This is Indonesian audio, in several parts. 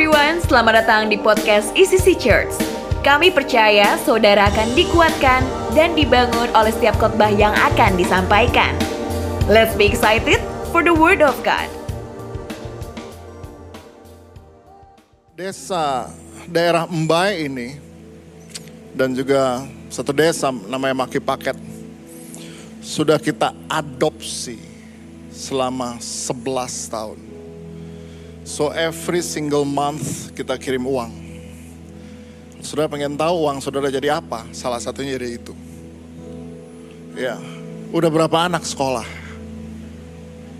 everyone, selamat datang di podcast ECC Church. Kami percaya saudara akan dikuatkan dan dibangun oleh setiap khotbah yang akan disampaikan. Let's be excited for the word of God. Desa daerah Embai ini dan juga satu desa namanya Maki Paket sudah kita adopsi selama 11 tahun. So every single month kita kirim uang. Saudara pengen tahu uang saudara jadi apa? Salah satunya jadi itu. Ya, udah berapa anak sekolah?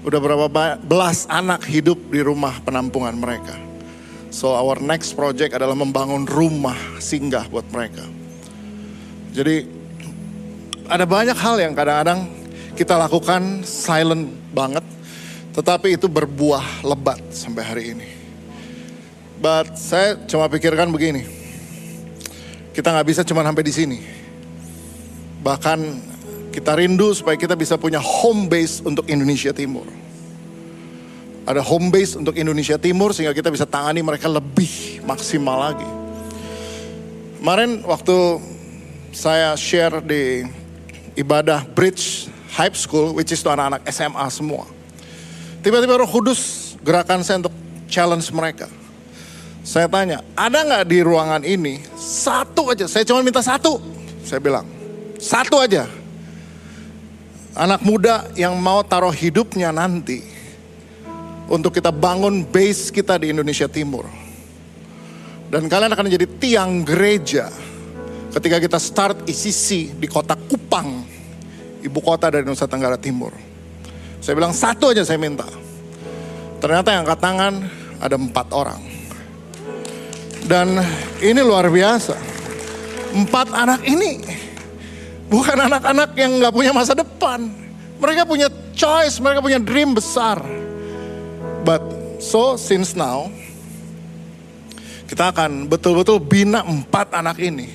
Udah berapa belas anak hidup di rumah penampungan mereka? So our next project adalah membangun rumah singgah buat mereka. Jadi ada banyak hal yang kadang-kadang kita lakukan silent banget tetapi itu berbuah lebat sampai hari ini. But saya cuma pikirkan begini. Kita nggak bisa cuma sampai di sini. Bahkan kita rindu supaya kita bisa punya home base untuk Indonesia Timur. Ada home base untuk Indonesia Timur sehingga kita bisa tangani mereka lebih maksimal lagi. Kemarin waktu saya share di ibadah Bridge High School, which is to anak-anak SMA semua Tiba-tiba roh kudus gerakan saya untuk challenge mereka. Saya tanya, ada nggak di ruangan ini satu aja? Saya cuma minta satu. Saya bilang, satu aja. Anak muda yang mau taruh hidupnya nanti untuk kita bangun base kita di Indonesia Timur. Dan kalian akan jadi tiang gereja ketika kita start ICC di kota Kupang, ibu kota dari Nusa Tenggara Timur. Saya bilang satu aja saya minta. Ternyata yang angkat tangan ada empat orang. Dan ini luar biasa. Empat anak ini bukan anak-anak yang nggak punya masa depan. Mereka punya choice, mereka punya dream besar. But so since now, kita akan betul-betul bina empat anak ini.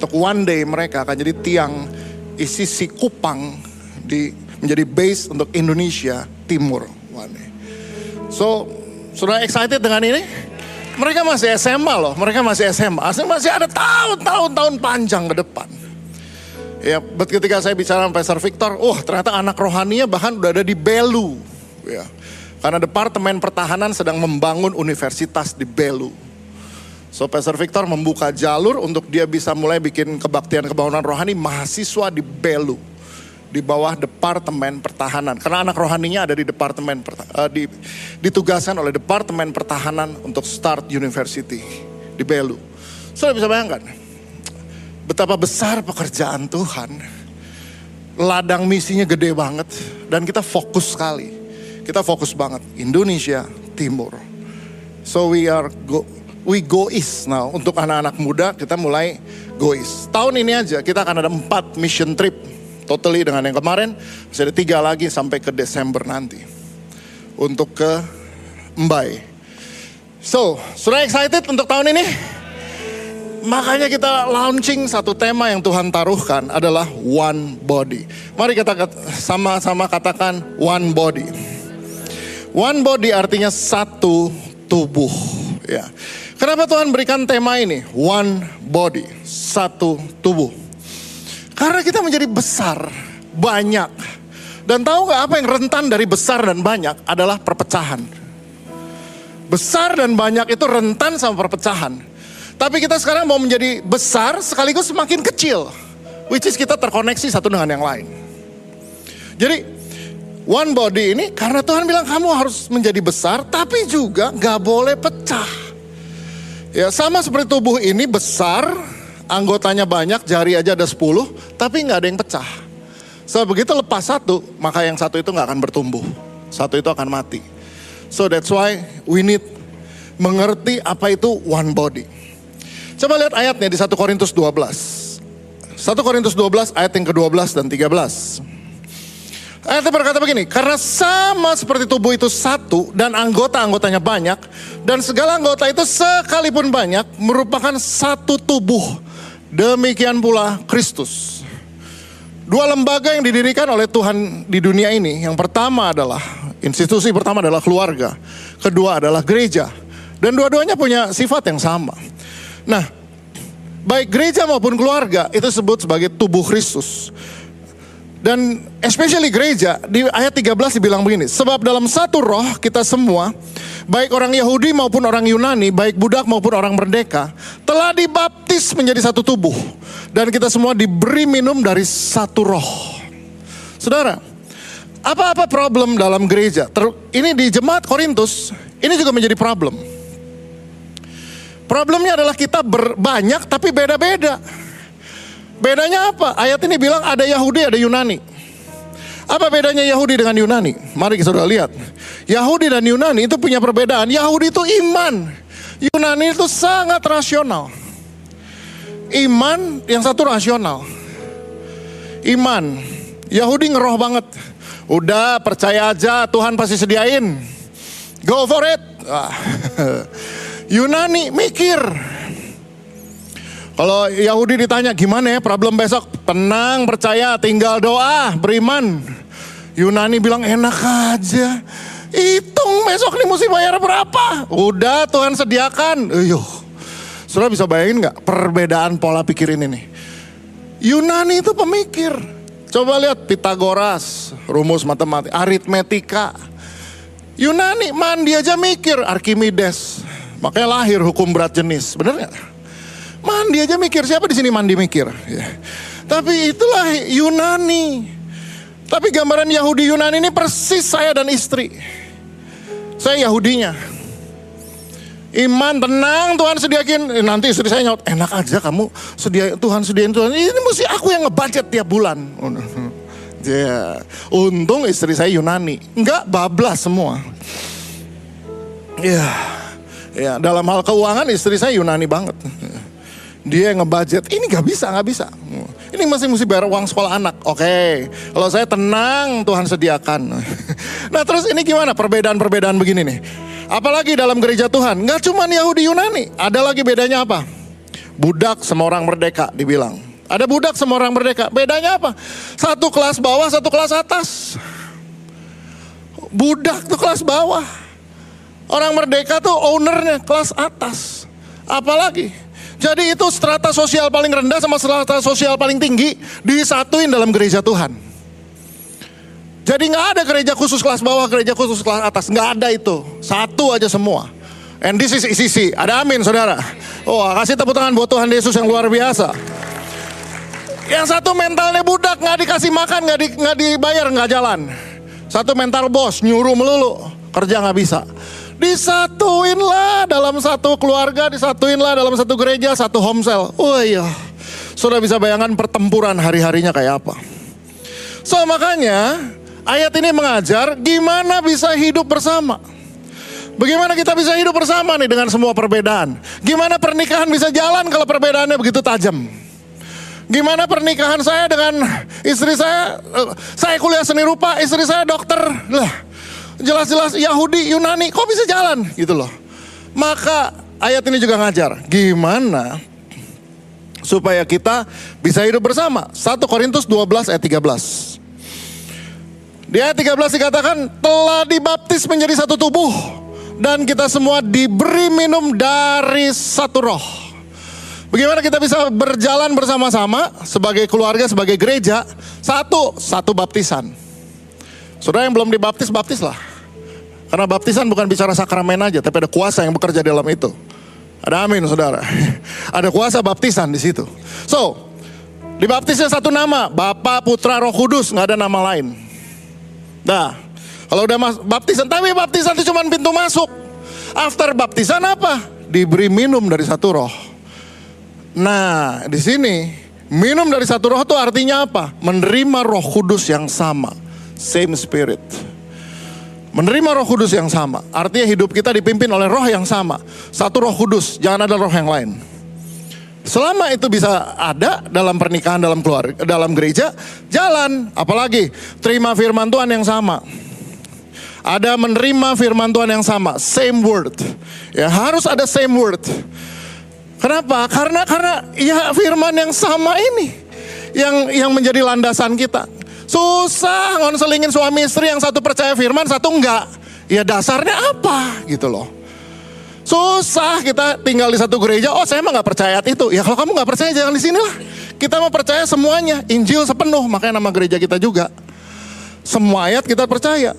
Untuk one day mereka akan jadi tiang isi si kupang di menjadi base untuk Indonesia Timur. So, sudah excited dengan ini? Mereka masih SMA loh, mereka masih SMA. Masih ada tahun-tahun tahun panjang ke depan. Ya, ketika saya bicara sama Pastor Victor, oh ternyata anak rohaninya bahkan udah ada di Belu. Ya. Karena Departemen Pertahanan sedang membangun universitas di Belu. So Pastor Victor membuka jalur untuk dia bisa mulai bikin kebaktian kebangunan rohani mahasiswa di Belu di bawah Departemen Pertahanan. Karena anak rohaninya ada di Departemen uh, di, ditugaskan oleh Departemen Pertahanan untuk start university di Belu. Sudah bisa bayangkan betapa besar pekerjaan Tuhan. Ladang misinya gede banget dan kita fokus sekali. Kita fokus banget Indonesia Timur. So we are go we go east now untuk anak-anak muda kita mulai go east. Tahun ini aja kita akan ada empat mission trip totally dengan yang kemarin. Masih ada tiga lagi sampai ke Desember nanti. Untuk ke Mbai. So, sudah excited untuk tahun ini? Makanya kita launching satu tema yang Tuhan taruhkan adalah one body. Mari kita sama-sama katakan one body. One body artinya satu tubuh. Ya. Kenapa Tuhan berikan tema ini? One body, satu tubuh. Karena kita menjadi besar, banyak. Dan tahu gak apa yang rentan dari besar dan banyak adalah perpecahan. Besar dan banyak itu rentan sama perpecahan. Tapi kita sekarang mau menjadi besar sekaligus semakin kecil. Which is kita terkoneksi satu dengan yang lain. Jadi one body ini karena Tuhan bilang kamu harus menjadi besar tapi juga gak boleh pecah. Ya sama seperti tubuh ini besar anggotanya banyak, jari aja ada 10, tapi nggak ada yang pecah. So begitu lepas satu, maka yang satu itu nggak akan bertumbuh. Satu itu akan mati. So that's why we need mengerti apa itu one body. Coba lihat ayatnya di 1 Korintus 12. 1 Korintus 12 ayat yang ke-12 dan 13. Ayatnya berkata begini, karena sama seperti tubuh itu satu dan anggota-anggotanya banyak, dan segala anggota itu sekalipun banyak merupakan satu tubuh Demikian pula Kristus. Dua lembaga yang didirikan oleh Tuhan di dunia ini, yang pertama adalah institusi pertama adalah keluarga, kedua adalah gereja, Dan dua-duanya punya sifat yang sama. Nah, baik gereja maupun keluarga itu sebut sebagai tubuh Kristus. Dan especially gereja di ayat 13 dibilang begini, sebab dalam satu roh kita semua, baik orang Yahudi maupun orang Yunani, baik budak maupun orang merdeka, telah dibaptis menjadi satu tubuh dan kita semua diberi minum dari satu roh. Saudara, apa-apa problem dalam gereja? Ter, ini di jemaat Korintus, ini juga menjadi problem. Problemnya adalah kita berbanyak tapi beda-beda. Bedanya apa? Ayat ini bilang ada Yahudi, ada Yunani. Apa bedanya Yahudi dengan Yunani? Mari kita lihat. Yahudi dan Yunani itu punya perbedaan. Yahudi itu iman. Yunani itu sangat rasional. Iman yang satu rasional. Iman. Yahudi ngeroh banget. Udah percaya aja Tuhan pasti sediain. Go for it. Yunani mikir. Kalau Yahudi ditanya gimana ya problem besok? Tenang, percaya, tinggal doa, beriman. Yunani bilang enak aja. Hitung besok nih mesti bayar berapa? Udah Tuhan sediakan. Uyuh. Saudara bisa bayangin nggak perbedaan pola pikir ini nih? Yunani itu pemikir. Coba lihat Pitagoras, rumus matematika, aritmetika. Yunani mandi aja mikir, Archimedes. Makanya lahir hukum berat jenis, bener nggak? Mandi aja mikir, siapa di sini mandi mikir? Ya. Tapi itulah Yunani. Tapi gambaran Yahudi Yunani ini persis saya dan istri. Saya Yahudinya. Iman tenang Tuhan sediakin nanti istri saya nyaut enak aja kamu sedia Tuhan sediain Tuhan ini mesti aku yang ngebudget tiap bulan. Yeah. untung istri saya Yunani, enggak bablas semua. Ya, yeah. ya yeah. dalam hal keuangan istri saya Yunani banget. Dia yang ngebudget, ini gak bisa, gak bisa. Ini masih mesti bayar uang sekolah anak. Oke, okay. kalau saya tenang Tuhan sediakan. nah terus ini gimana perbedaan-perbedaan begini nih. Apalagi dalam gereja Tuhan, gak cuma Yahudi Yunani. Ada lagi bedanya apa? Budak sama orang merdeka dibilang. Ada budak sama orang merdeka. Bedanya apa? Satu kelas bawah, satu kelas atas. Budak tuh kelas bawah. Orang merdeka tuh ownernya kelas atas. Apalagi jadi itu strata sosial paling rendah sama strata sosial paling tinggi disatuin dalam gereja Tuhan. Jadi nggak ada gereja khusus kelas bawah, gereja khusus kelas atas, nggak ada itu. Satu aja semua. And this is ICC. Ada amin saudara. Oh kasih tepuk tangan buat Tuhan Yesus yang luar biasa. Yang satu mentalnya budak, nggak dikasih makan, nggak di, nggak dibayar, nggak jalan. Satu mental bos, nyuruh melulu, kerja nggak bisa. Disatuinlah dalam satu keluarga, disatuinlah dalam satu gereja, satu home cell. Oh iya, sudah bisa bayangkan pertempuran hari-harinya kayak apa. So makanya ayat ini mengajar gimana bisa hidup bersama. Bagaimana kita bisa hidup bersama nih dengan semua perbedaan? Gimana pernikahan bisa jalan kalau perbedaannya begitu tajam? Gimana pernikahan saya dengan istri saya? Eh, saya kuliah seni rupa, istri saya dokter. Lah, jelas-jelas Yahudi, Yunani, kok bisa jalan gitu loh. Maka ayat ini juga ngajar gimana supaya kita bisa hidup bersama. 1 Korintus 12 ayat 13. Di ayat 13 dikatakan telah dibaptis menjadi satu tubuh dan kita semua diberi minum dari satu roh. Bagaimana kita bisa berjalan bersama-sama sebagai keluarga, sebagai gereja? Satu, satu baptisan. Saudara yang belum dibaptis, baptislah. Karena baptisan bukan bicara sakramen aja, tapi ada kuasa yang bekerja dalam itu. Ada amin saudara. Ada kuasa baptisan di situ. So, dibaptisnya satu nama, Bapa, Putra, Roh Kudus, nggak ada nama lain. Nah, kalau udah mas, baptisan, tapi baptisan itu cuma pintu masuk. After baptisan apa? Diberi minum dari satu roh. Nah, di sini minum dari satu roh itu artinya apa? Menerima roh kudus yang sama. Same spirit. Menerima roh kudus yang sama. Artinya hidup kita dipimpin oleh roh yang sama. Satu roh kudus, jangan ada roh yang lain. Selama itu bisa ada dalam pernikahan, dalam keluarga, dalam gereja, jalan. Apalagi terima firman Tuhan yang sama. Ada menerima firman Tuhan yang sama, same word. Ya harus ada same word. Kenapa? Karena karena ya firman yang sama ini yang yang menjadi landasan kita. Susah ngonselingin suami istri yang satu percaya firman, satu enggak. Ya dasarnya apa gitu loh. Susah kita tinggal di satu gereja, oh saya mah nggak percaya itu. Ya kalau kamu nggak percaya jangan di sini lah. Kita mau percaya semuanya, Injil sepenuh, makanya nama gereja kita juga. Semua ayat kita percaya.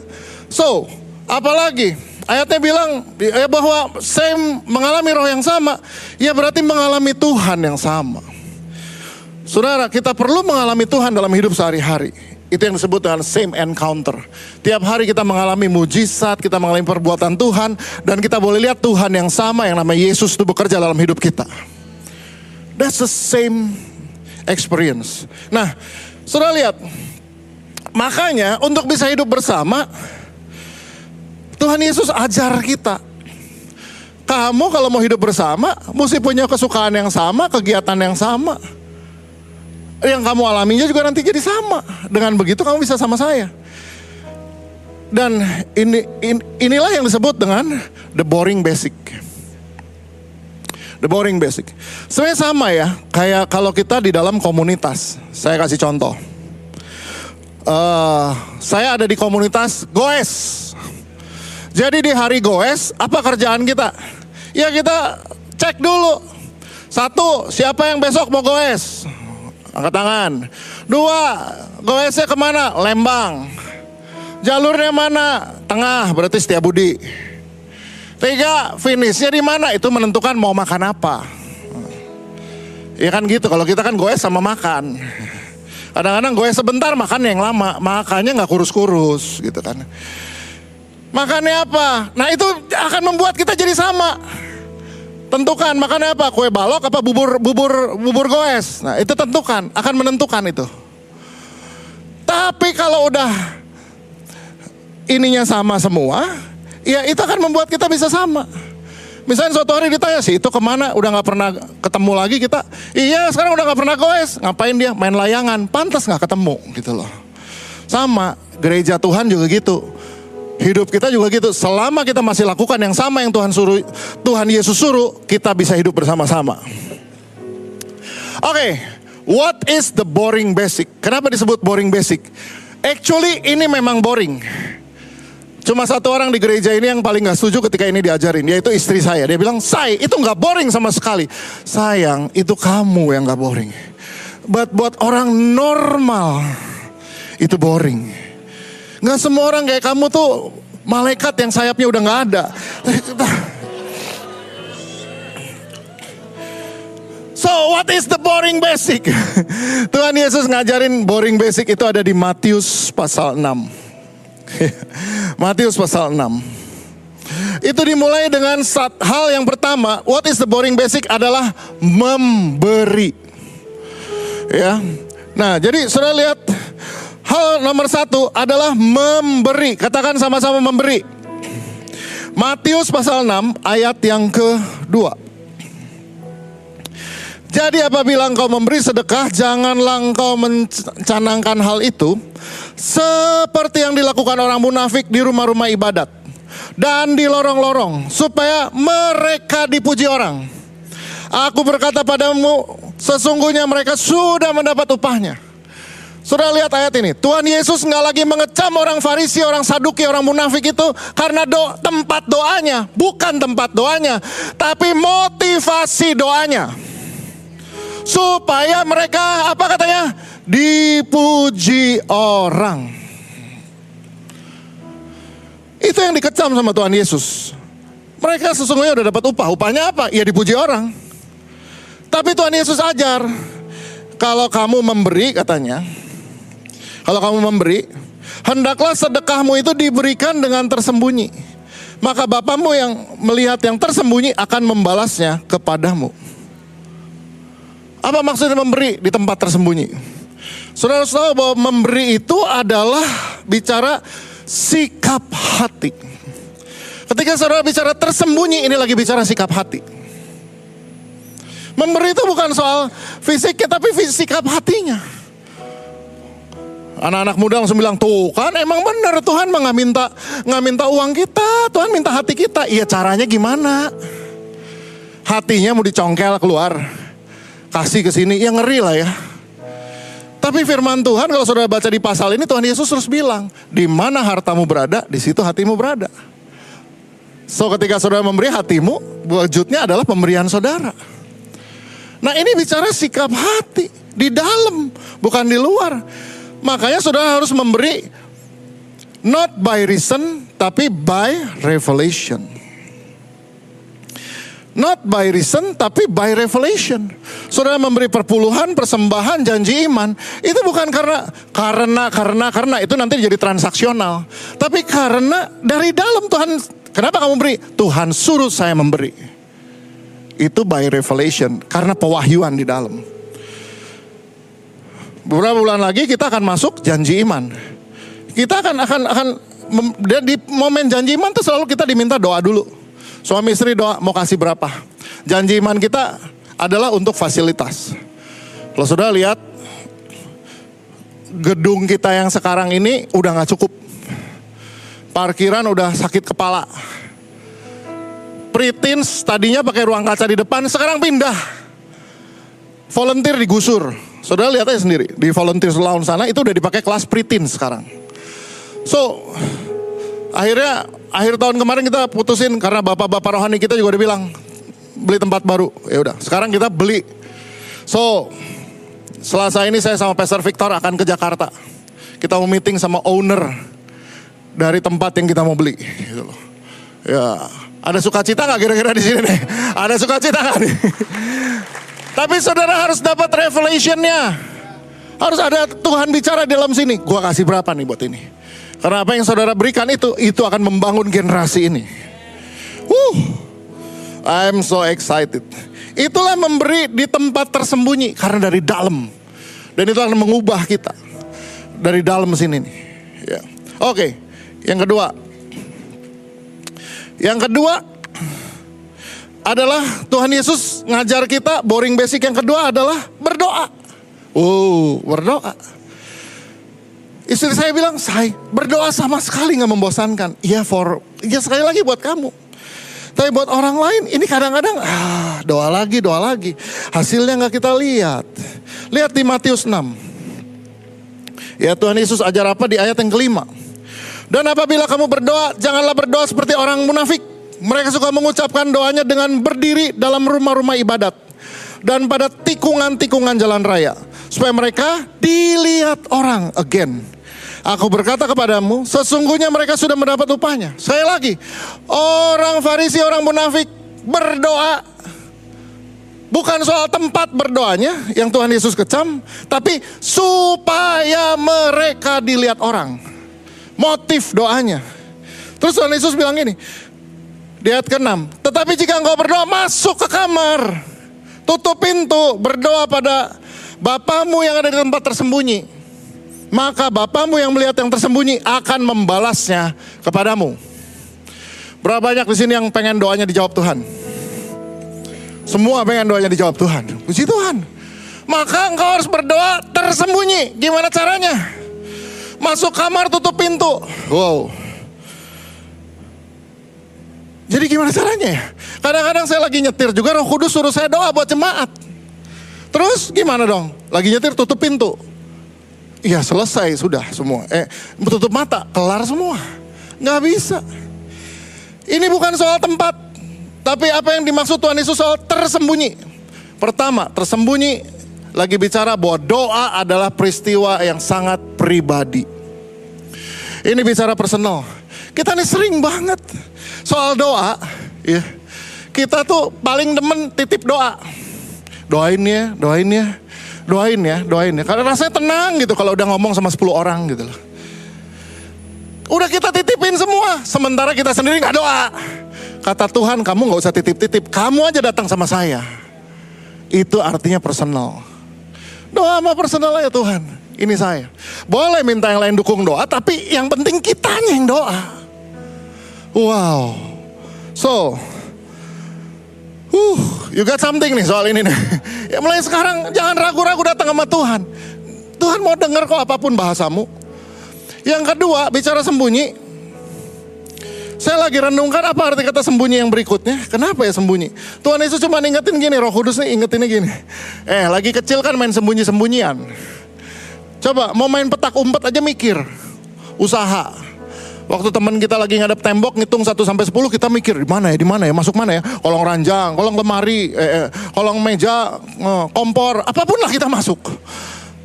So, apalagi ayatnya bilang ya bahwa saya mengalami roh yang sama, ya berarti mengalami Tuhan yang sama. Saudara, kita perlu mengalami Tuhan dalam hidup sehari-hari. Itu yang disebut dengan same encounter. Tiap hari kita mengalami mujizat, kita mengalami perbuatan Tuhan, dan kita boleh lihat Tuhan yang sama yang namanya Yesus itu bekerja dalam hidup kita. That's the same experience. Nah, saudara lihat, makanya untuk bisa hidup bersama, Tuhan Yesus ajar kita. Kamu kalau mau hidup bersama, mesti punya kesukaan yang sama, kegiatan yang sama yang kamu alaminya juga nanti jadi sama. Dengan begitu kamu bisa sama saya. Dan ini in, inilah yang disebut dengan the boring basic. The boring basic. Sebenarnya sama ya, kayak kalau kita di dalam komunitas. Saya kasih contoh. Uh, saya ada di komunitas Goes. Jadi di hari Goes, apa kerjaan kita? Ya kita cek dulu. Satu, siapa yang besok mau Goes? Angkat tangan. Dua, goesnya ke mana? Lembang. Jalurnya mana? Tengah, berarti Budi. Tiga, finishnya di mana? Itu menentukan mau makan apa. Ya kan gitu, kalau kita kan goes sama makan. Kadang-kadang goes sebentar, makan yang lama. Makannya nggak kurus-kurus gitu kan. Makannya apa? Nah itu akan membuat kita jadi sama. Tentukan makannya apa? Kue balok apa bubur bubur bubur goes? Nah, itu tentukan, akan menentukan itu. Tapi kalau udah ininya sama semua, ya itu akan membuat kita bisa sama. Misalnya suatu hari ditanya sih itu ke mana? Udah nggak pernah ketemu lagi kita. Iya sekarang udah nggak pernah goes. Ngapain dia? Main layangan. Pantas nggak ketemu gitu loh. Sama gereja Tuhan juga gitu. Hidup kita juga gitu. Selama kita masih lakukan yang sama yang Tuhan suruh, Tuhan Yesus suruh, kita bisa hidup bersama-sama. Oke, okay, what is the boring basic? Kenapa disebut boring basic? Actually ini memang boring. Cuma satu orang di gereja ini yang paling gak setuju ketika ini diajarin, yaitu istri saya. Dia bilang, say itu gak boring sama sekali. Sayang, itu kamu yang gak boring. But buat orang normal, itu boring. Nggak semua orang kayak kamu tuh malaikat yang sayapnya udah nggak ada. So what is the boring basic? Tuhan Yesus ngajarin boring basic itu ada di Matius pasal 6. Matius pasal 6. Itu dimulai dengan hal yang pertama, what is the boring basic adalah memberi. Ya. Nah, jadi sudah lihat Hal nomor satu adalah memberi. Katakan sama-sama memberi. Matius pasal 6 ayat yang kedua. Jadi apabila engkau memberi sedekah, janganlah engkau mencanangkan hal itu seperti yang dilakukan orang munafik di rumah-rumah ibadat dan di lorong-lorong supaya mereka dipuji orang. Aku berkata padamu, sesungguhnya mereka sudah mendapat upahnya. Sudah lihat ayat ini. Tuhan Yesus nggak lagi mengecam orang Farisi, orang Saduki, orang munafik itu karena do, tempat doanya, bukan tempat doanya, tapi motivasi doanya. Supaya mereka apa katanya? Dipuji orang. Itu yang dikecam sama Tuhan Yesus. Mereka sesungguhnya udah dapat upah. Upahnya apa? Ya dipuji orang. Tapi Tuhan Yesus ajar, kalau kamu memberi katanya, kalau kamu memberi, hendaklah sedekahmu itu diberikan dengan tersembunyi. Maka Bapamu yang melihat yang tersembunyi akan membalasnya kepadamu. Apa maksudnya memberi di tempat tersembunyi? Saudara tahu bahwa memberi itu adalah bicara sikap hati. Ketika saudara bicara tersembunyi, ini lagi bicara sikap hati. Memberi itu bukan soal fisiknya, tapi sikap hatinya. Anak-anak muda langsung bilang, tuh kan emang benar Tuhan mah minta nggak minta uang kita, Tuhan minta hati kita. Iya caranya gimana? Hatinya mau dicongkel keluar, kasih ke sini, ya ngeri lah ya. Tapi firman Tuhan kalau saudara baca di pasal ini Tuhan Yesus terus bilang, di mana hartamu berada, di situ hatimu berada. So ketika saudara memberi hatimu, wujudnya adalah pemberian saudara. Nah ini bicara sikap hati di dalam, bukan di luar. Makanya saudara harus memberi not by reason, tapi by revelation. Not by reason, tapi by revelation. Saudara memberi perpuluhan, persembahan, janji iman. Itu bukan karena, karena, karena, karena. Itu nanti jadi transaksional. Tapi karena dari dalam Tuhan, kenapa kamu beri? Tuhan suruh saya memberi. Itu by revelation. Karena pewahyuan di dalam. Beberapa bulan lagi kita akan masuk janji iman. Kita akan akan akan di momen janji iman itu selalu kita diminta doa dulu. Suami istri doa mau kasih berapa? Janji iman kita adalah untuk fasilitas. Kalau sudah lihat gedung kita yang sekarang ini udah nggak cukup. Parkiran udah sakit kepala. Pretins tadinya pakai ruang kaca di depan, sekarang pindah. Volunteer digusur. Saudara lihat aja sendiri, di volunteer lawan sana itu udah dipakai kelas pretins sekarang. So, akhirnya akhir tahun kemarin kita putusin karena bapak-bapak rohani kita juga udah bilang beli tempat baru. Ya udah, sekarang kita beli. So, selasa ini saya sama Pastor Victor akan ke Jakarta. Kita mau meeting sama owner dari tempat yang kita mau beli. Gitu loh. Ya, ada sukacita nggak kira-kira di sini nih? Ada sukacita nggak nih? Tapi saudara harus dapat revelationnya. Harus ada Tuhan bicara di dalam sini. Gua kasih berapa nih buat ini? Karena apa yang saudara berikan itu, itu akan membangun generasi ini. Uh, I'm so excited. Itulah memberi di tempat tersembunyi karena dari dalam. Dan itu akan mengubah kita. Dari dalam sini nih. Ya. Oke, yang kedua. Yang kedua adalah Tuhan Yesus ngajar kita boring basic yang kedua adalah berdoa. Oh, berdoa. Istri saya bilang, saya berdoa sama sekali nggak membosankan. Iya for, ya sekali lagi buat kamu. Tapi buat orang lain ini kadang-kadang ah, doa lagi, doa lagi. Hasilnya nggak kita lihat. Lihat di Matius 6. Ya Tuhan Yesus ajar apa di ayat yang kelima. Dan apabila kamu berdoa, janganlah berdoa seperti orang munafik. Mereka suka mengucapkan doanya dengan berdiri dalam rumah-rumah ibadat. Dan pada tikungan-tikungan jalan raya. Supaya mereka dilihat orang again. Aku berkata kepadamu, sesungguhnya mereka sudah mendapat upahnya. Saya lagi, orang Farisi, orang munafik berdoa bukan soal tempat berdoanya yang Tuhan Yesus kecam, tapi supaya mereka dilihat orang. Motif doanya. Terus Tuhan Yesus bilang ini, di ayat ke-6, tetapi jika engkau berdoa masuk ke kamar, tutup pintu, berdoa pada Bapamu yang ada di tempat tersembunyi maka Bapamu yang melihat yang tersembunyi akan membalasnya kepadamu. Berapa banyak di sini yang pengen doanya dijawab Tuhan? Semua pengen doanya dijawab Tuhan. Puji Tuhan. Maka engkau harus berdoa tersembunyi. Gimana caranya? Masuk kamar tutup pintu. Wow. Jadi gimana caranya ya? Kadang-kadang saya lagi nyetir juga roh kudus suruh saya doa buat jemaat. Terus gimana dong? Lagi nyetir tutup pintu. Iya selesai sudah semua. Eh tutup mata kelar semua. Nggak bisa. Ini bukan soal tempat. Tapi apa yang dimaksud Tuhan Yesus soal tersembunyi. Pertama tersembunyi lagi bicara bahwa doa adalah peristiwa yang sangat pribadi. Ini bicara personal. Kita nih sering banget soal doa. Ya, kita tuh paling demen titip doa. Doain ya, doain ya doain ya, doain ya. Karena rasanya tenang gitu kalau udah ngomong sama 10 orang gitu loh. Udah kita titipin semua, sementara kita sendiri nggak doa. Kata Tuhan, kamu nggak usah titip-titip, kamu aja datang sama saya. Itu artinya personal. Doa sama personal ya Tuhan, ini saya. Boleh minta yang lain dukung doa, tapi yang penting kitanya yang doa. Wow. So, Uh, you got something nih soal ini nih. Ya mulai sekarang jangan ragu-ragu datang sama Tuhan. Tuhan mau dengar kok apa pun bahasamu. Yang kedua, bicara sembunyi. Saya lagi renungkan apa arti kata sembunyi yang berikutnya. Kenapa ya sembunyi? Tuhan Yesus cuma ingetin gini, roh kudus nih ingetinnya gini. Eh lagi kecil kan main sembunyi-sembunyian. Coba mau main petak umpet aja mikir. Usaha. Waktu teman kita lagi ngadep tembok ngitung 1 sampai 10 kita mikir di mana ya, di mana ya, masuk mana ya? Kolong ranjang, kolong lemari, eh, eh, kolong meja, eh, kompor, apa pun lah kita masuk.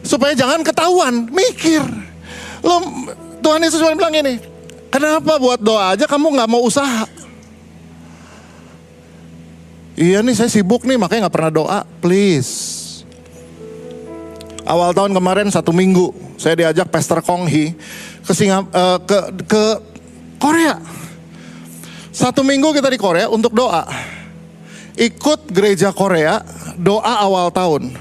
Supaya jangan ketahuan, mikir. Lo Tuhan Yesus cuma bilang gini, kenapa buat doa aja kamu nggak mau usaha? Iya nih saya sibuk nih makanya nggak pernah doa, please. Awal tahun kemarin satu minggu saya diajak Pastor Kong Hee ke, Singap, uh, ke ke Korea. Satu minggu kita di Korea untuk doa. Ikut gereja Korea doa awal tahun.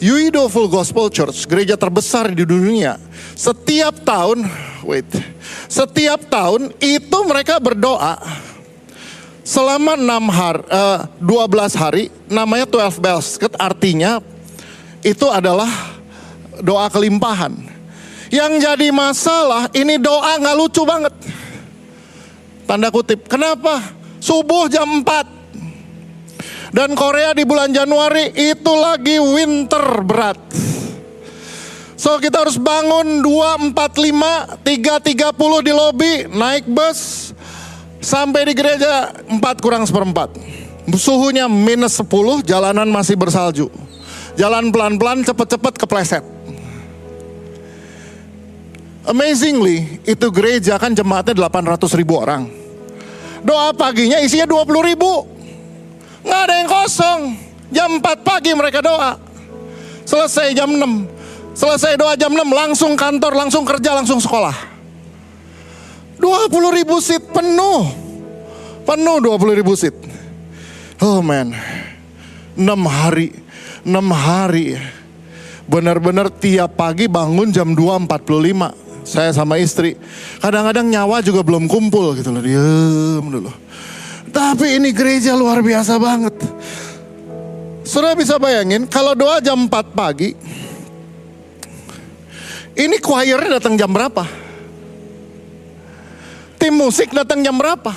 Yuido Full Gospel Church, gereja terbesar di dunia. Setiap tahun, wait, setiap tahun itu mereka berdoa selama 6 hari, uh, 12 hari, namanya 12 bells, artinya itu adalah doa kelimpahan. Yang jadi masalah ini doa nggak lucu banget. Tanda kutip. Kenapa? Subuh jam 4. Dan Korea di bulan Januari itu lagi winter berat. So kita harus bangun 2.45, 3.30 di lobi, naik bus, sampai di gereja 4 kurang seperempat. Suhunya minus 10, jalanan masih bersalju. Jalan pelan-pelan, cepet-cepet kepleset. Amazingly, itu gereja kan jemaatnya 800 ribu orang. Doa paginya isinya 20 ribu. Nggak ada yang kosong. Jam 4 pagi mereka doa. Selesai jam 6. Selesai doa jam 6 langsung kantor, langsung kerja, langsung sekolah. 20 ribu seat penuh. Penuh 20 ribu seat. Oh man. 6 hari. 6 hari. Benar-benar tiap pagi bangun jam 2.45 saya sama istri. Kadang-kadang nyawa juga belum kumpul gitu loh, diem dulu. Tapi ini gereja luar biasa banget. Saudara bisa bayangin kalau doa jam 4 pagi, ini choirnya datang jam berapa? Tim musik datang jam berapa?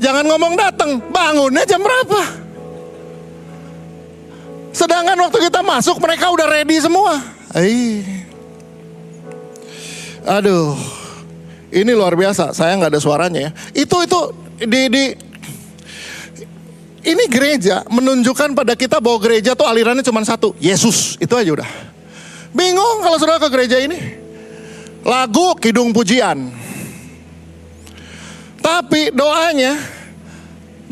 Jangan ngomong datang, bangunnya jam berapa? Sedangkan waktu kita masuk mereka udah ready semua. Ayy. Aduh, ini luar biasa. Saya nggak ada suaranya ya. Itu itu di di ini gereja menunjukkan pada kita bahwa gereja tuh alirannya cuma satu, Yesus. Itu aja udah. Bingung kalau saudara ke gereja ini. Lagu kidung pujian. Tapi doanya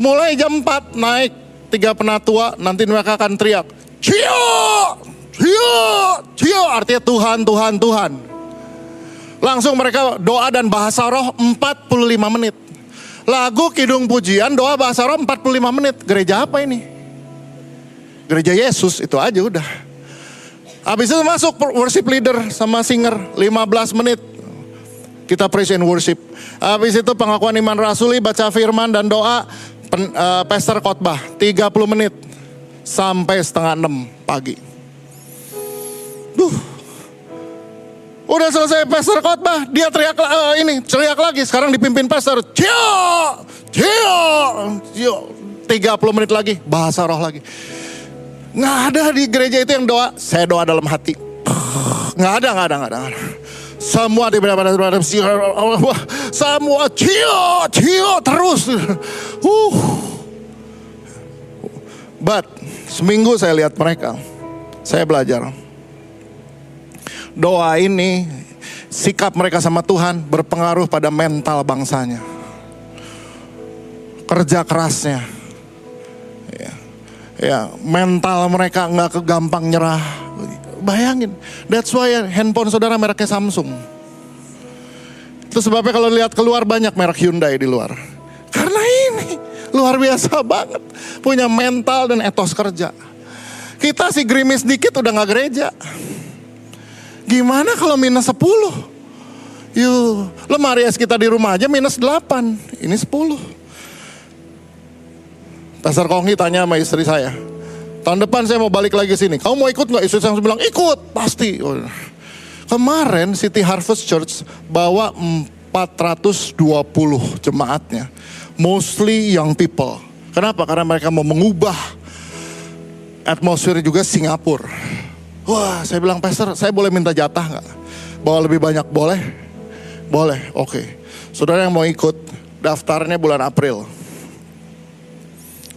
mulai jam 4 naik tiga penatua nanti mereka akan teriak. Cio! Cio! Cio! Artinya Tuhan, Tuhan, Tuhan. Langsung mereka doa dan bahasa roh 45 menit. Lagu kidung pujian, doa bahasa roh 45 menit. Gereja apa ini? Gereja Yesus, itu aja udah. Habis itu masuk worship leader sama singer 15 menit. Kita praise and worship. Habis itu pengakuan iman rasuli, baca firman dan doa, pen, uh, pastor khotbah 30 menit sampai setengah 6 pagi. Duh, Udah selesai pastor khotbah, dia teriak uh, ini, teriak lagi. Sekarang dipimpin pastor. Cio, cio, cio. 30 menit lagi, bahasa roh lagi. Nggak ada di gereja itu yang doa, saya doa dalam hati. Nggak ada, nggak ada, nggak ada. Semua di benar semua cio, cio terus. Uh. But seminggu saya lihat mereka, saya belajar doa ini, sikap mereka sama Tuhan berpengaruh pada mental bangsanya. Kerja kerasnya. Ya, ya mental mereka nggak kegampang nyerah. Bayangin, that's why handphone saudara mereknya Samsung. Itu sebabnya kalau lihat keluar banyak merek Hyundai di luar. Karena ini luar biasa banget. Punya mental dan etos kerja. Kita sih gerimis dikit udah gak gereja. Gimana kalau minus 10? Yuk, lemari es kita di rumah aja minus 8. Ini 10. Pastor Kongi tanya sama istri saya. Tahun depan saya mau balik lagi sini. Kamu mau ikut nggak? Istri saya bilang ikut, pasti. Kemarin City Harvest Church bawa 420 jemaatnya. Mostly young people. Kenapa? Karena mereka mau mengubah atmosfer juga Singapura. Wah, saya bilang, Pastor, saya boleh minta jatah nggak? Bawa lebih banyak boleh? Boleh, oke. Saudara yang mau ikut, daftarnya bulan April.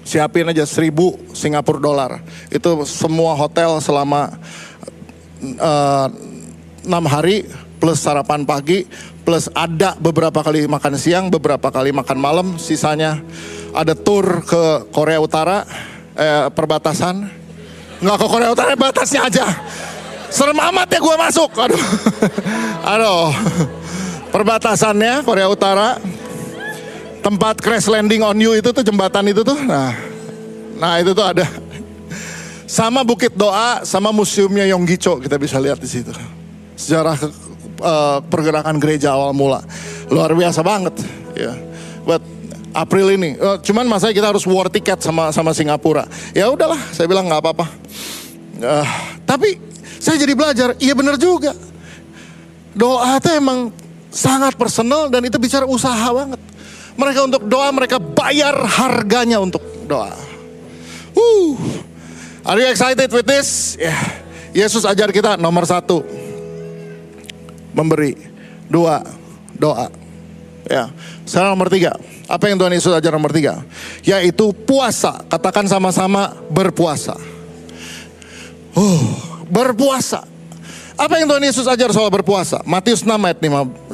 Siapin aja seribu Singapura dolar. Itu semua hotel selama eh, enam hari plus sarapan pagi plus ada beberapa kali makan siang, beberapa kali makan malam, sisanya ada tour ke Korea Utara, eh, perbatasan. Nggak ke Korea Utara, batasnya aja. Serem amat ya gue masuk, aduh. aduh. Perbatasannya Korea Utara, tempat crash landing on you itu tuh jembatan itu tuh. Nah, nah itu tuh ada. Sama Bukit Doa, sama museumnya Yonggicho kita bisa lihat di situ. Sejarah uh, pergerakan gereja awal mula luar biasa banget. Ya, buat April ini. Uh, cuman masanya kita harus war tiket sama sama Singapura. Ya udahlah, saya bilang nggak apa-apa. Uh, tapi saya jadi belajar, iya benar juga. Doa itu emang sangat personal dan itu bicara usaha banget. Mereka untuk doa, mereka bayar harganya untuk doa. Uh, are you excited with this? Yeah. Yesus ajar kita nomor satu, memberi. Dua, doa. Ya, sekarang nomor tiga. Apa yang Tuhan Yesus ajar nomor tiga? Yaitu puasa. Katakan sama-sama berpuasa. Uh, berpuasa. Apa yang Tuhan Yesus ajar soal berpuasa? Matius 6 ayat 16.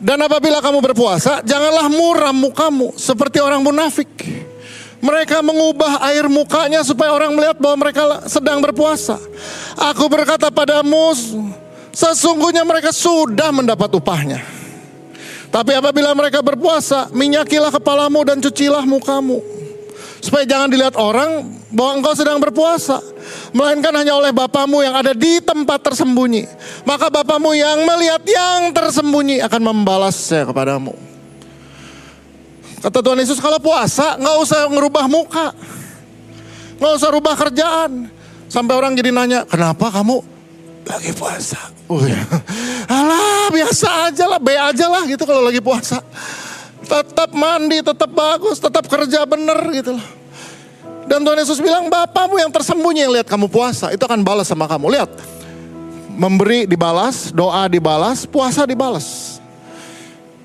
Dan apabila kamu berpuasa, janganlah muram mukamu seperti orang munafik. Mereka mengubah air mukanya supaya orang melihat bahwa mereka sedang berpuasa. Aku berkata padamu, sesungguhnya mereka sudah mendapat upahnya. Tapi apabila mereka berpuasa, minyakilah kepalamu dan cucilah mukamu. Supaya jangan dilihat orang bahwa engkau sedang berpuasa. Melainkan hanya oleh Bapamu yang ada di tempat tersembunyi. Maka Bapamu yang melihat yang tersembunyi akan membalasnya kepadamu. Kata Tuhan Yesus kalau puasa nggak usah ngerubah muka. nggak usah rubah kerjaan. Sampai orang jadi nanya, kenapa kamu lagi puasa? Oh ya. Alah biasa aja lah, be aja lah gitu kalau lagi puasa tetap mandi, tetap bagus, tetap kerja bener gitu loh. Dan Tuhan Yesus bilang, Bapamu yang tersembunyi yang lihat kamu puasa, itu akan balas sama kamu. Lihat, memberi dibalas, doa dibalas, puasa dibalas.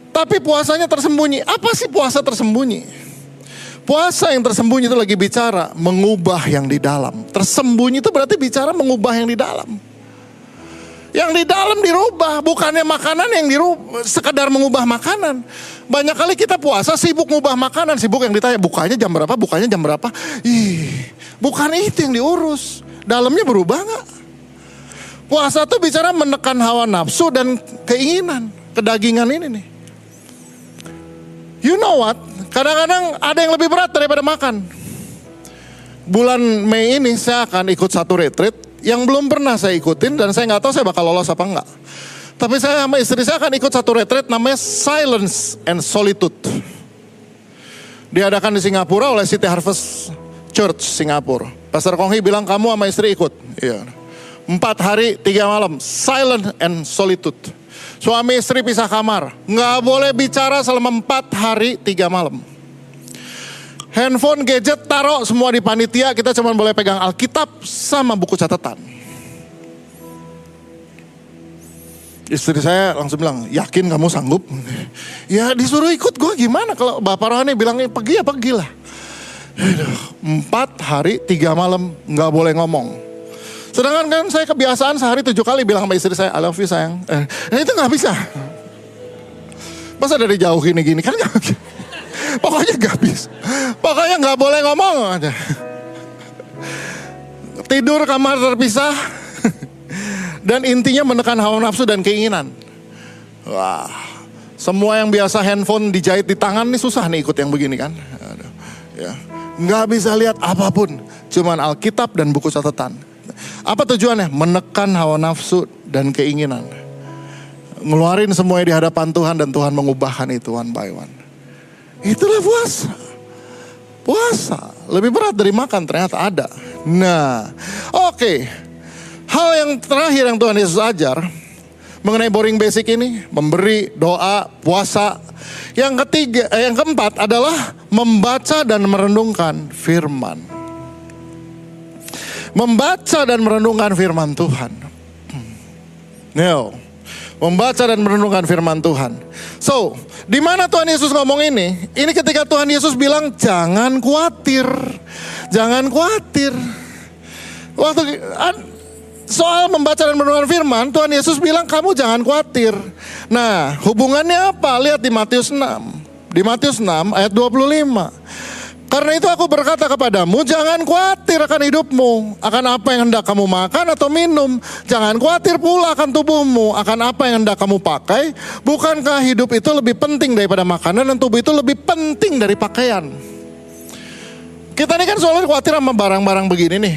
Tapi puasanya tersembunyi. Apa sih puasa tersembunyi? Puasa yang tersembunyi itu lagi bicara mengubah yang di dalam. Tersembunyi itu berarti bicara mengubah yang di dalam. Yang di dalam dirubah, bukannya makanan yang dirubah, sekedar mengubah makanan. Banyak kali kita puasa sibuk mengubah makanan, sibuk yang ditanya bukanya jam berapa, bukanya jam berapa. Ih, bukan itu yang diurus. Dalamnya berubah nggak? Puasa tuh bicara menekan hawa nafsu dan keinginan, kedagingan ini nih. You know what? Kadang-kadang ada yang lebih berat daripada makan. Bulan Mei ini saya akan ikut satu retreat yang belum pernah saya ikutin dan saya nggak tahu saya bakal lolos apa enggak. Tapi saya sama istri saya akan ikut satu retreat namanya Silence and Solitude. Diadakan di Singapura oleh City Harvest Church Singapura. Pastor Konghi bilang kamu sama istri ikut. Iya. Empat hari tiga malam silent and solitude. Suami istri pisah kamar. Nggak boleh bicara selama empat hari tiga malam. Handphone, gadget, taruh semua di panitia. Kita cuma boleh pegang Alkitab sama buku catatan. Istri saya langsung bilang, yakin kamu sanggup? Ya disuruh ikut gue gimana kalau Bapak Rohani bilang pergi ya pergi lah. Empat hari tiga malam nggak boleh ngomong. Sedangkan kan saya kebiasaan sehari tujuh kali bilang sama istri saya, I love you sayang. Eh, nah itu nggak bisa. Masa dari jauh gini-gini kan gak Pokoknya gak bisa. Pokoknya gak boleh ngomong aja. Tidur kamar terpisah. Dan intinya menekan hawa nafsu dan keinginan. Wah, semua yang biasa handphone dijahit di tangan nih susah nih ikut yang begini kan. Ya, nggak bisa lihat apa pun, cuman Alkitab dan buku catatan. Apa tujuannya? Menekan hawa nafsu dan keinginan. Ngeluarin semuanya di hadapan Tuhan dan Tuhan mengubahkan itu one by one. Itulah puasa. Puasa. Lebih berat dari makan ternyata ada. Nah, oke. Okay. Hal yang terakhir yang Tuhan Yesus ajar mengenai boring basic ini, memberi doa, puasa. Yang ketiga, eh, yang keempat adalah membaca dan merenungkan firman. Membaca dan merenungkan firman Tuhan. Now, Membaca dan merenungkan firman Tuhan. So, di mana Tuhan Yesus ngomong ini? Ini ketika Tuhan Yesus bilang jangan khawatir. Jangan khawatir. Waktu soal membaca dan merenungkan firman, Tuhan Yesus bilang kamu jangan khawatir. Nah, hubungannya apa? Lihat di Matius 6. Di Matius 6 ayat 25. Karena itu aku berkata kepadamu, jangan khawatir akan hidupmu, akan apa yang hendak kamu makan atau minum. Jangan khawatir pula akan tubuhmu, akan apa yang hendak kamu pakai. Bukankah hidup itu lebih penting daripada makanan dan tubuh itu lebih penting dari pakaian? Kita ini kan selalu khawatir sama barang-barang begini nih.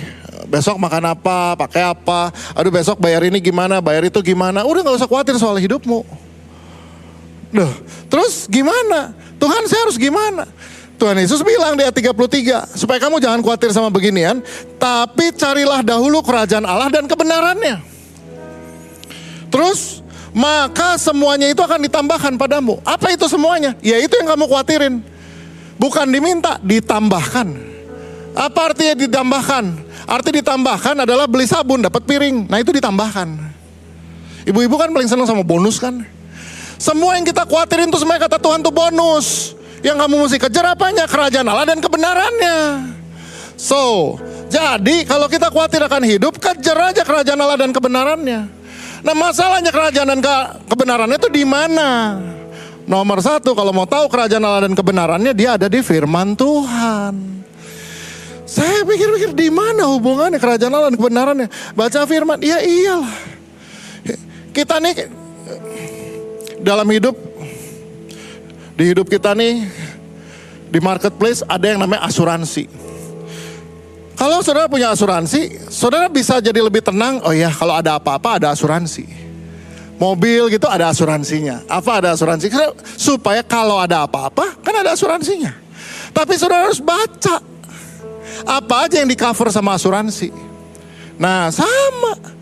Besok makan apa, pakai apa. Aduh besok bayar ini gimana, bayar itu gimana. Udah gak usah khawatir soal hidupmu. Duh, terus gimana? Tuhan saya harus gimana? Tuhan Yesus bilang di ayat 33, supaya kamu jangan khawatir sama beginian, tapi carilah dahulu kerajaan Allah dan kebenarannya. Terus, maka semuanya itu akan ditambahkan padamu. Apa itu semuanya? Ya itu yang kamu khawatirin. Bukan diminta, ditambahkan. Apa artinya ditambahkan? Arti ditambahkan adalah beli sabun dapat piring. Nah itu ditambahkan. Ibu-ibu kan paling senang sama bonus kan? Semua yang kita khawatirin itu semuanya kata Tuhan tuh bonus. Yang kamu mesti kejar apanya? Kerajaan Allah dan kebenarannya. So, jadi kalau kita khawatir akan hidup, kejar aja kerajaan Allah dan kebenarannya. Nah masalahnya kerajaan dan ke kebenarannya itu di mana? Nomor satu, kalau mau tahu kerajaan Allah dan kebenarannya, dia ada di firman Tuhan. Saya pikir-pikir di mana hubungannya kerajaan Allah dan kebenarannya? Baca firman, ya iyalah. Kita nih dalam hidup di hidup kita nih di marketplace ada yang namanya asuransi. Kalau saudara punya asuransi, saudara bisa jadi lebih tenang. Oh ya, kalau ada apa-apa ada asuransi. Mobil gitu ada asuransinya. Apa ada asuransi? Supaya kalau ada apa-apa kan ada asuransinya. Tapi saudara harus baca apa aja yang di cover sama asuransi. Nah sama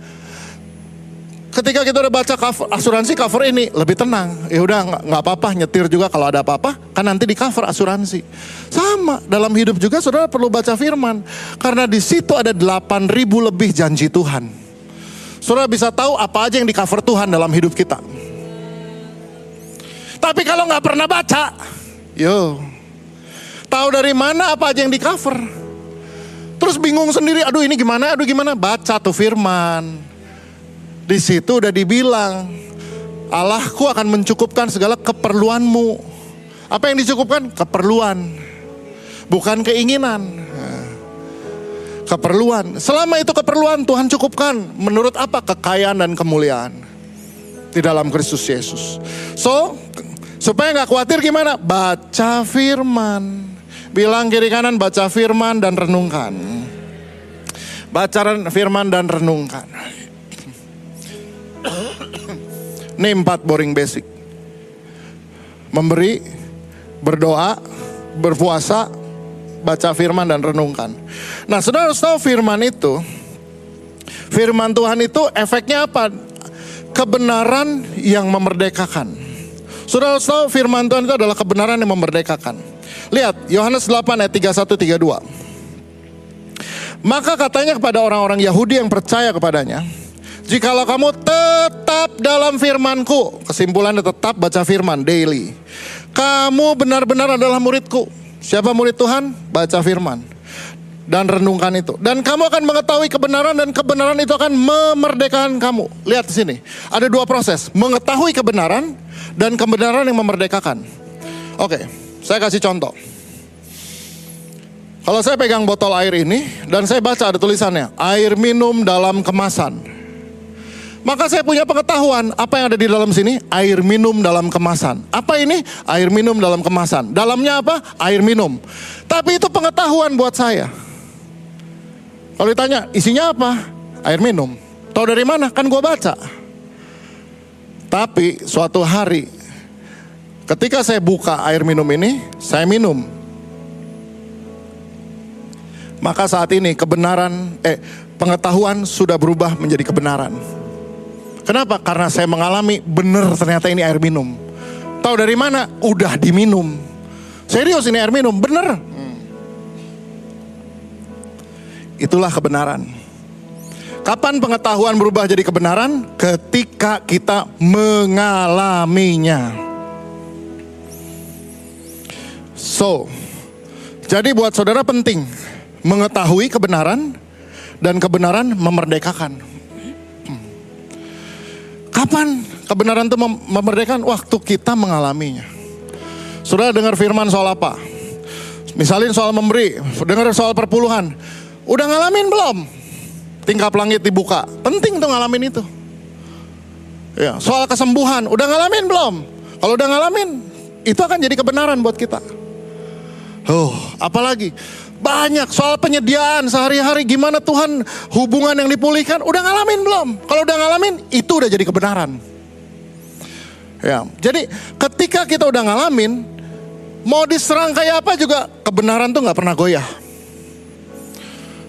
ketika kita udah baca cover, asuransi cover ini lebih tenang. Ya udah nggak apa-apa nyetir juga kalau ada apa-apa kan nanti di cover asuransi. Sama dalam hidup juga saudara perlu baca firman karena di situ ada 8000 lebih janji Tuhan. Saudara bisa tahu apa aja yang di cover Tuhan dalam hidup kita. Tapi kalau nggak pernah baca, yo, tahu dari mana apa aja yang di cover. Terus bingung sendiri, aduh ini gimana, aduh gimana, baca tuh firman. Di situ udah dibilang, Allahku akan mencukupkan segala keperluanmu. Apa yang dicukupkan? Keperluan. Bukan keinginan. Keperluan. Selama itu keperluan Tuhan cukupkan. Menurut apa? Kekayaan dan kemuliaan. Di dalam Kristus Yesus. So, supaya nggak khawatir gimana? Baca firman. Bilang kiri kanan baca firman dan renungkan. Baca firman dan renungkan. Ini empat boring basic. Memberi, berdoa, berpuasa, baca firman dan renungkan. Nah saudara harus tahu firman itu, firman Tuhan itu efeknya apa? Kebenaran yang memerdekakan. Saudara harus tahu firman Tuhan itu adalah kebenaran yang memerdekakan. Lihat Yohanes 8 ayat 31 32. Maka katanya kepada orang-orang Yahudi yang percaya kepadanya, Jikalau kamu tetap dalam firmanku, kesimpulannya tetap baca firman daily. Kamu benar-benar adalah muridku. Siapa murid Tuhan? Baca firman. Dan renungkan itu. Dan kamu akan mengetahui kebenaran dan kebenaran itu akan memerdekakan kamu. Lihat sini. Ada dua proses. Mengetahui kebenaran dan kebenaran yang memerdekakan. Oke, saya kasih contoh. Kalau saya pegang botol air ini dan saya baca ada tulisannya, air minum dalam kemasan. Maka saya punya pengetahuan apa yang ada di dalam sini? Air minum dalam kemasan. Apa ini? Air minum dalam kemasan. Dalamnya apa? Air minum. Tapi itu pengetahuan buat saya. Kalau ditanya, isinya apa? Air minum. Tahu dari mana? Kan gue baca. Tapi suatu hari ketika saya buka air minum ini, saya minum. Maka saat ini kebenaran eh pengetahuan sudah berubah menjadi kebenaran. Kenapa? Karena saya mengalami benar ternyata ini air minum. Tahu dari mana? Udah diminum. Serius ini air minum, bener. Hmm. Itulah kebenaran. Kapan pengetahuan berubah jadi kebenaran? Ketika kita mengalaminya. So, jadi buat saudara penting mengetahui kebenaran dan kebenaran memerdekakan. Kapan kebenaran itu memerdekakan? Waktu kita mengalaminya. Saudara dengar firman soal apa? Misalnya soal memberi, dengar soal perpuluhan. Udah ngalamin belum? tingkap langit dibuka. Penting tuh ngalamin itu. Ya, soal kesembuhan, udah ngalamin belum? Kalau udah ngalamin, itu akan jadi kebenaran buat kita. Oh, apalagi banyak soal penyediaan sehari-hari gimana Tuhan hubungan yang dipulihkan, udah ngalamin belum? Kalau udah ngalamin, itu udah jadi kebenaran. Ya, jadi ketika kita udah ngalamin, mau diserang kayak apa juga kebenaran tuh nggak pernah goyah.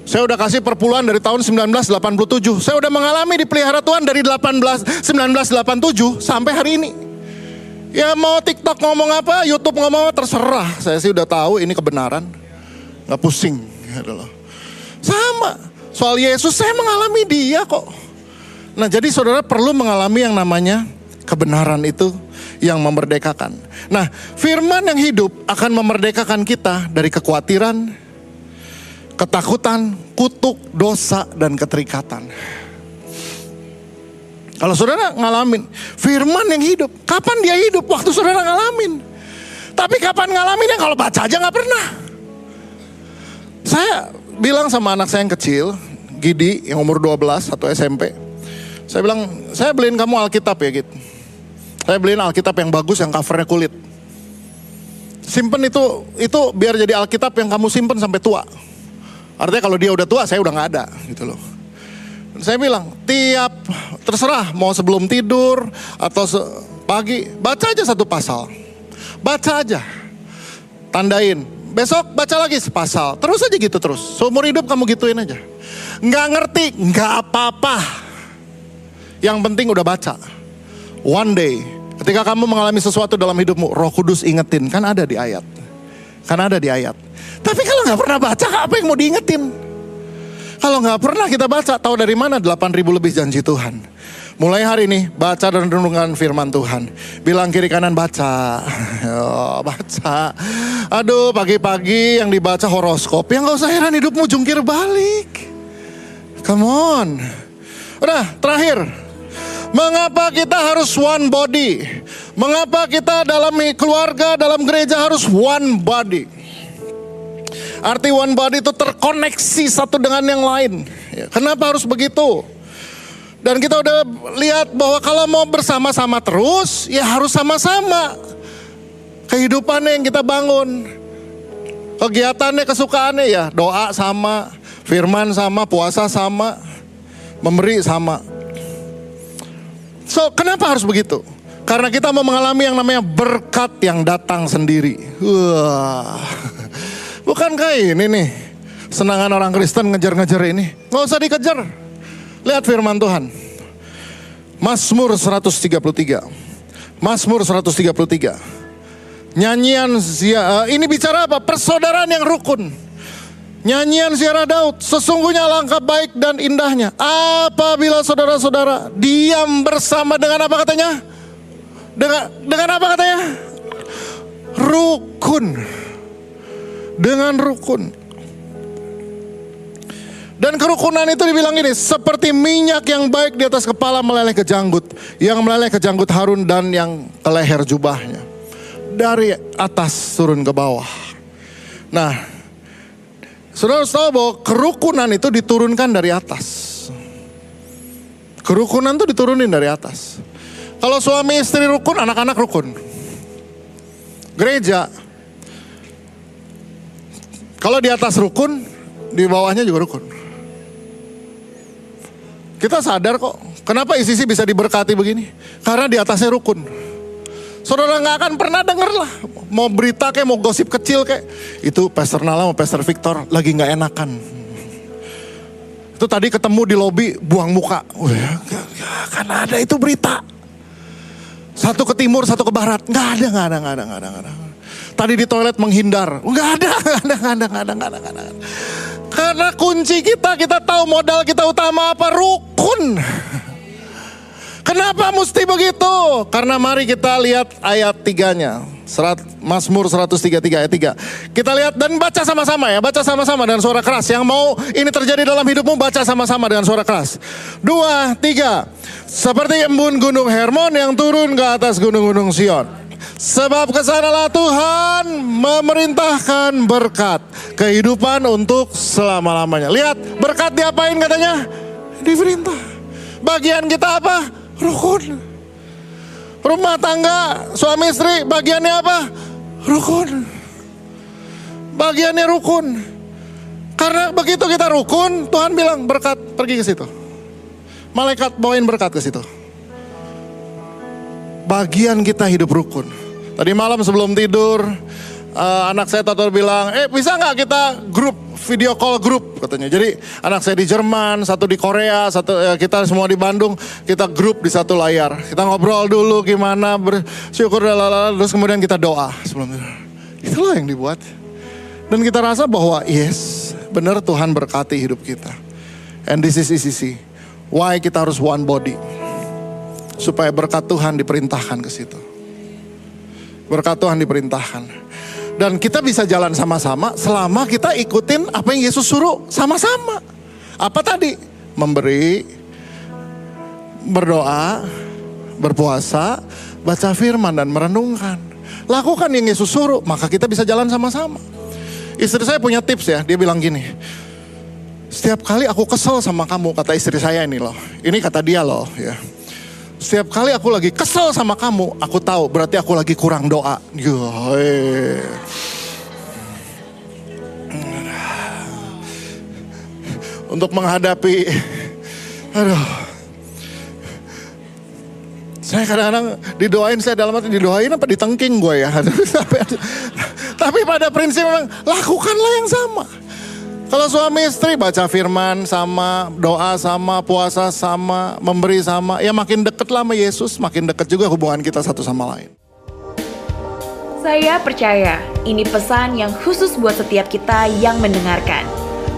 Saya udah kasih perpuluhan dari tahun 1987. Saya udah mengalami di pelihara Tuhan dari 18 1987 sampai hari ini. Ya mau TikTok ngomong apa, YouTube ngomong apa terserah. Saya sih udah tahu ini kebenaran. Gak pusing. Gitu Sama. Soal Yesus saya mengalami dia kok. Nah jadi saudara perlu mengalami yang namanya kebenaran itu yang memerdekakan. Nah firman yang hidup akan memerdekakan kita dari kekhawatiran, ketakutan, kutuk, dosa, dan keterikatan. Kalau saudara ngalamin firman yang hidup, kapan dia hidup? Waktu saudara ngalamin. Tapi kapan ngalaminnya kalau baca aja nggak pernah. Saya bilang sama anak saya yang kecil, Gidi yang umur 12 atau SMP. Saya bilang, saya beliin kamu Alkitab ya gitu. Saya beliin Alkitab yang bagus yang covernya kulit. Simpen itu itu biar jadi Alkitab yang kamu simpen sampai tua. Artinya kalau dia udah tua saya udah nggak ada gitu loh. Saya bilang tiap terserah mau sebelum tidur atau se pagi baca aja satu pasal. Baca aja. Tandain. Besok baca lagi sepasal. Terus aja gitu terus. Seumur hidup kamu gituin aja. Nggak ngerti, nggak apa-apa. Yang penting udah baca. One day, ketika kamu mengalami sesuatu dalam hidupmu, Roh Kudus ingetin, kan ada di ayat. Kan ada di ayat. Tapi kalau nggak pernah baca, apa yang mau diingetin? Kalau nggak pernah kita baca, tahu dari mana 8000 lebih janji Tuhan. Mulai hari ini baca dan renungkan firman Tuhan. Bilang kiri kanan baca. Oh, baca. Aduh pagi-pagi yang dibaca horoskop. Yang gak usah heran hidupmu jungkir balik. Come on. Udah terakhir. Mengapa kita harus one body? Mengapa kita dalam keluarga, dalam gereja harus one body? Arti one body itu terkoneksi satu dengan yang lain. Kenapa harus begitu? Dan kita udah lihat bahwa kalau mau bersama-sama terus, ya harus sama-sama. Kehidupannya yang kita bangun. Kegiatannya, kesukaannya ya doa sama, firman sama, puasa sama, memberi sama. So, kenapa harus begitu? Karena kita mau mengalami yang namanya berkat yang datang sendiri. Wah. Bukankah ini nih senangan orang Kristen ngejar-ngejar ini? Nggak usah dikejar. Lihat firman Tuhan. Mazmur 133. Mazmur 133. Nyanyian uh, ini bicara apa? Persaudaraan yang rukun. Nyanyian ziarah Daud, sesungguhnya langkah baik dan indahnya. Apabila saudara-saudara diam bersama dengan apa katanya? Dengan dengan apa katanya? Rukun dengan rukun. Dan kerukunan itu dibilang ini seperti minyak yang baik di atas kepala meleleh ke janggut, yang meleleh ke janggut Harun dan yang ke leher jubahnya. Dari atas turun ke bawah. Nah, Saudara tahu bahwa kerukunan itu diturunkan dari atas. Kerukunan itu diturunin dari atas. Kalau suami istri rukun, anak-anak rukun. Gereja kalau di atas rukun, di bawahnya juga rukun. Kita sadar kok, kenapa ICC bisa diberkati begini? Karena di atasnya rukun. Saudara nggak akan pernah denger lah, mau berita kayak mau gosip kecil kayak itu Pastor Nala mau Pastor Victor lagi nggak enakan. Itu tadi ketemu di lobi buang muka. Kan ada itu berita. Satu ke timur, satu ke barat. Nggak ada, nggak ada, nggak ada, nggak ada, nggak ada. Tadi di toilet menghindar. Enggak ada, enggak ada, enggak ada, enggak ada, enggak ada, enggak ada. Karena kunci kita, kita tahu modal kita utama apa? Rukun. Kenapa mesti begitu? Karena mari kita lihat ayat tiganya. Serat, Mazmur 133 ayat 3. Kita lihat dan baca sama-sama ya. Baca sama-sama dengan suara keras. Yang mau ini terjadi dalam hidupmu baca sama-sama dengan suara keras. Dua, tiga. Seperti embun gunung Hermon yang turun ke atas gunung-gunung Sion. Sebab ke sanalah Tuhan memerintahkan berkat. Kehidupan untuk selama-lamanya. Lihat berkat diapain katanya? Diperintah. Bagian kita apa? Rukun. Rumah tangga, suami istri, bagiannya apa? Rukun. Bagiannya rukun. Karena begitu kita rukun, Tuhan bilang berkat pergi ke situ. Malaikat bawain berkat ke situ. Bagian kita hidup rukun. Tadi malam sebelum tidur, uh, anak saya Tato bilang, eh bisa nggak kita grup video call grup katanya. Jadi anak saya di Jerman, satu di Korea, satu uh, kita semua di Bandung, kita grup di satu layar. Kita ngobrol dulu gimana bersyukur lalala, terus kemudian kita doa sebelum itu. Itulah yang dibuat. Dan kita rasa bahwa yes, benar Tuhan berkati hidup kita. And this is ECC. Why kita harus one body? Supaya berkat Tuhan diperintahkan ke situ. Berkat Tuhan diperintahkan. Dan kita bisa jalan sama-sama selama kita ikutin apa yang Yesus suruh sama-sama. Apa tadi? Memberi, berdoa, berpuasa, baca firman dan merenungkan. Lakukan yang Yesus suruh, maka kita bisa jalan sama-sama. Istri saya punya tips ya, dia bilang gini. Setiap kali aku kesel sama kamu, kata istri saya ini loh. Ini kata dia loh ya. Setiap kali aku lagi kesel sama kamu, aku tahu berarti aku lagi kurang doa. Untuk menghadapi, aduh, saya kadang-kadang didoain, saya dalam arti didoain apa ditengking gue ya. Tapi pada prinsip memang lakukanlah yang sama. Kalau suami istri baca firman sama, doa sama, puasa sama, memberi sama, ya makin deket lah sama Yesus, makin deket juga hubungan kita satu sama lain. Saya percaya ini pesan yang khusus buat setiap kita yang mendengarkan.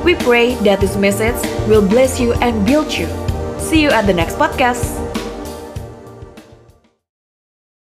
We pray that this message will bless you and build you. See you at the next podcast.